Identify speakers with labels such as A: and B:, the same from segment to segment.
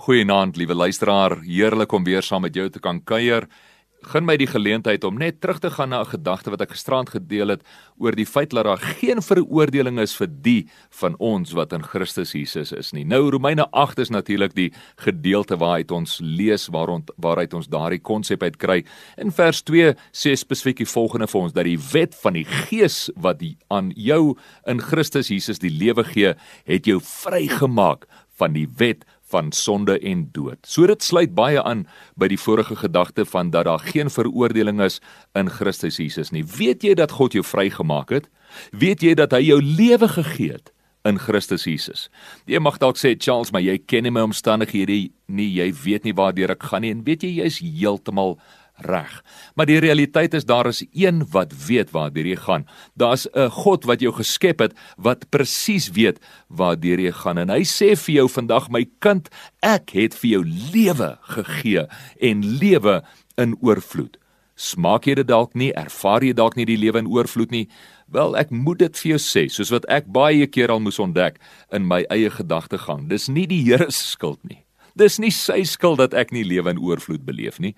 A: Goeienaand, liewe luisteraar. Heerlik om weer saam met jou te kan kuier. Gun my die geleentheid om net terug te gaan na 'n gedagte wat ek gisterand gedeel het oor die feit dat daar geen veroordeling is vir die van ons wat in Christus Jesus is nie. Nou Romeine 8 is natuurlik die gedeelte waaruit ons lees waarond waaruit ons daardie konsep uit kry. In vers 2 sê spesifiek die volgende vir ons dat die wet van die Gees wat die, aan jou in Christus Jesus die lewe gee, het jou vrygemaak van die wet van sonde en dood. So dit sluit baie aan by die vorige gedagte van dat daar geen veroordeling is in Christus Jesus nie. Weet jy dat God jou vrygemaak het? Weet jy dat hy jou lewe gegee het in Christus Jesus? Jy mag dalk sê Charles, maar jy ken nie my omstandighede nie. Jy weet nie waartoe ek gaan nie en weet jy jy is heeltemal reg. Maar die realiteit is daar is een wat weet waartoe jy gaan. Daar's 'n God wat jou geskep het wat presies weet waartoe jy gaan en hy sê vir jou vandag my kind, ek het vir jou lewe gegee en lewe in oorvloed. Smaak jy dit dalk nie? Ervaar jy dalk nie die lewe in oorvloed nie? Wel, ek moet dit vir jou sê, soos wat ek baie keer al moes ontdek in my eie gedagtegang. Dis nie die Here se skuld nie. Dis nie sy skuld dat ek nie lewe in oorvloed beleef nie.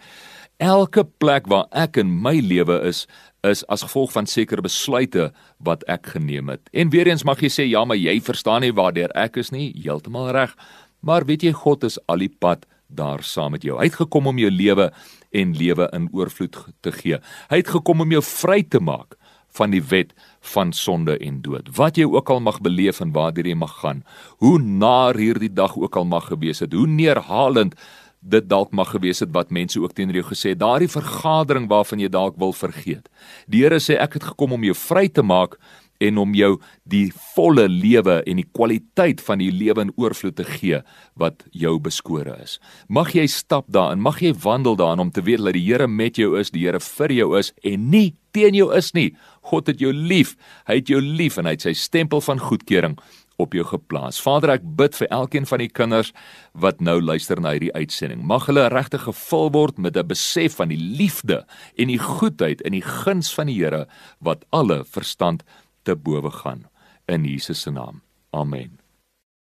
A: Elke plek waar ek in my lewe is, is as gevolg van sekere besluite wat ek geneem het. En weer eens mag jy sê ja, maar jy verstaan nie waardeur ek is nie, heeltemal reg. Maar weet jy God is al die pad daar saam met jou. Hy het gekom om jou lewe en lewe in oorvloed te gee. Hy het gekom om jou vry te maak van die wet van sonde en dood. Wat jy ook al mag beleef en waartoe jy mag gaan, hoe naar hierdie dag ook al mag gewees het, hoe neerhalend dit dalk mag gewees het wat mense ook teenoor jou gesê het, daardie vergadering waarvan jy dalk wil vergeet. Die Here sê ek het gekom om jou vry te maak en om jou die volle lewe en die kwaliteit van die lewe in oorvloed te gee wat jou beskore is. Mag jy stap daarin, mag jy wandel daarin om te weet dat die Here met jou is, die Here vir jou is en nie teen jou is nie. God het jou lief. Hy het jou lief en hy het sy stempel van goedkeuring op jou geplaas. Vader, ek bid vir elkeen van die kinders wat nou luister na hierdie uitsending. Mag hulle regtig gevul word met 'n besef van die liefde en die goedheid en die guns van die Here wat alle verstand te bowe gaan in Jesus se naam. Amen.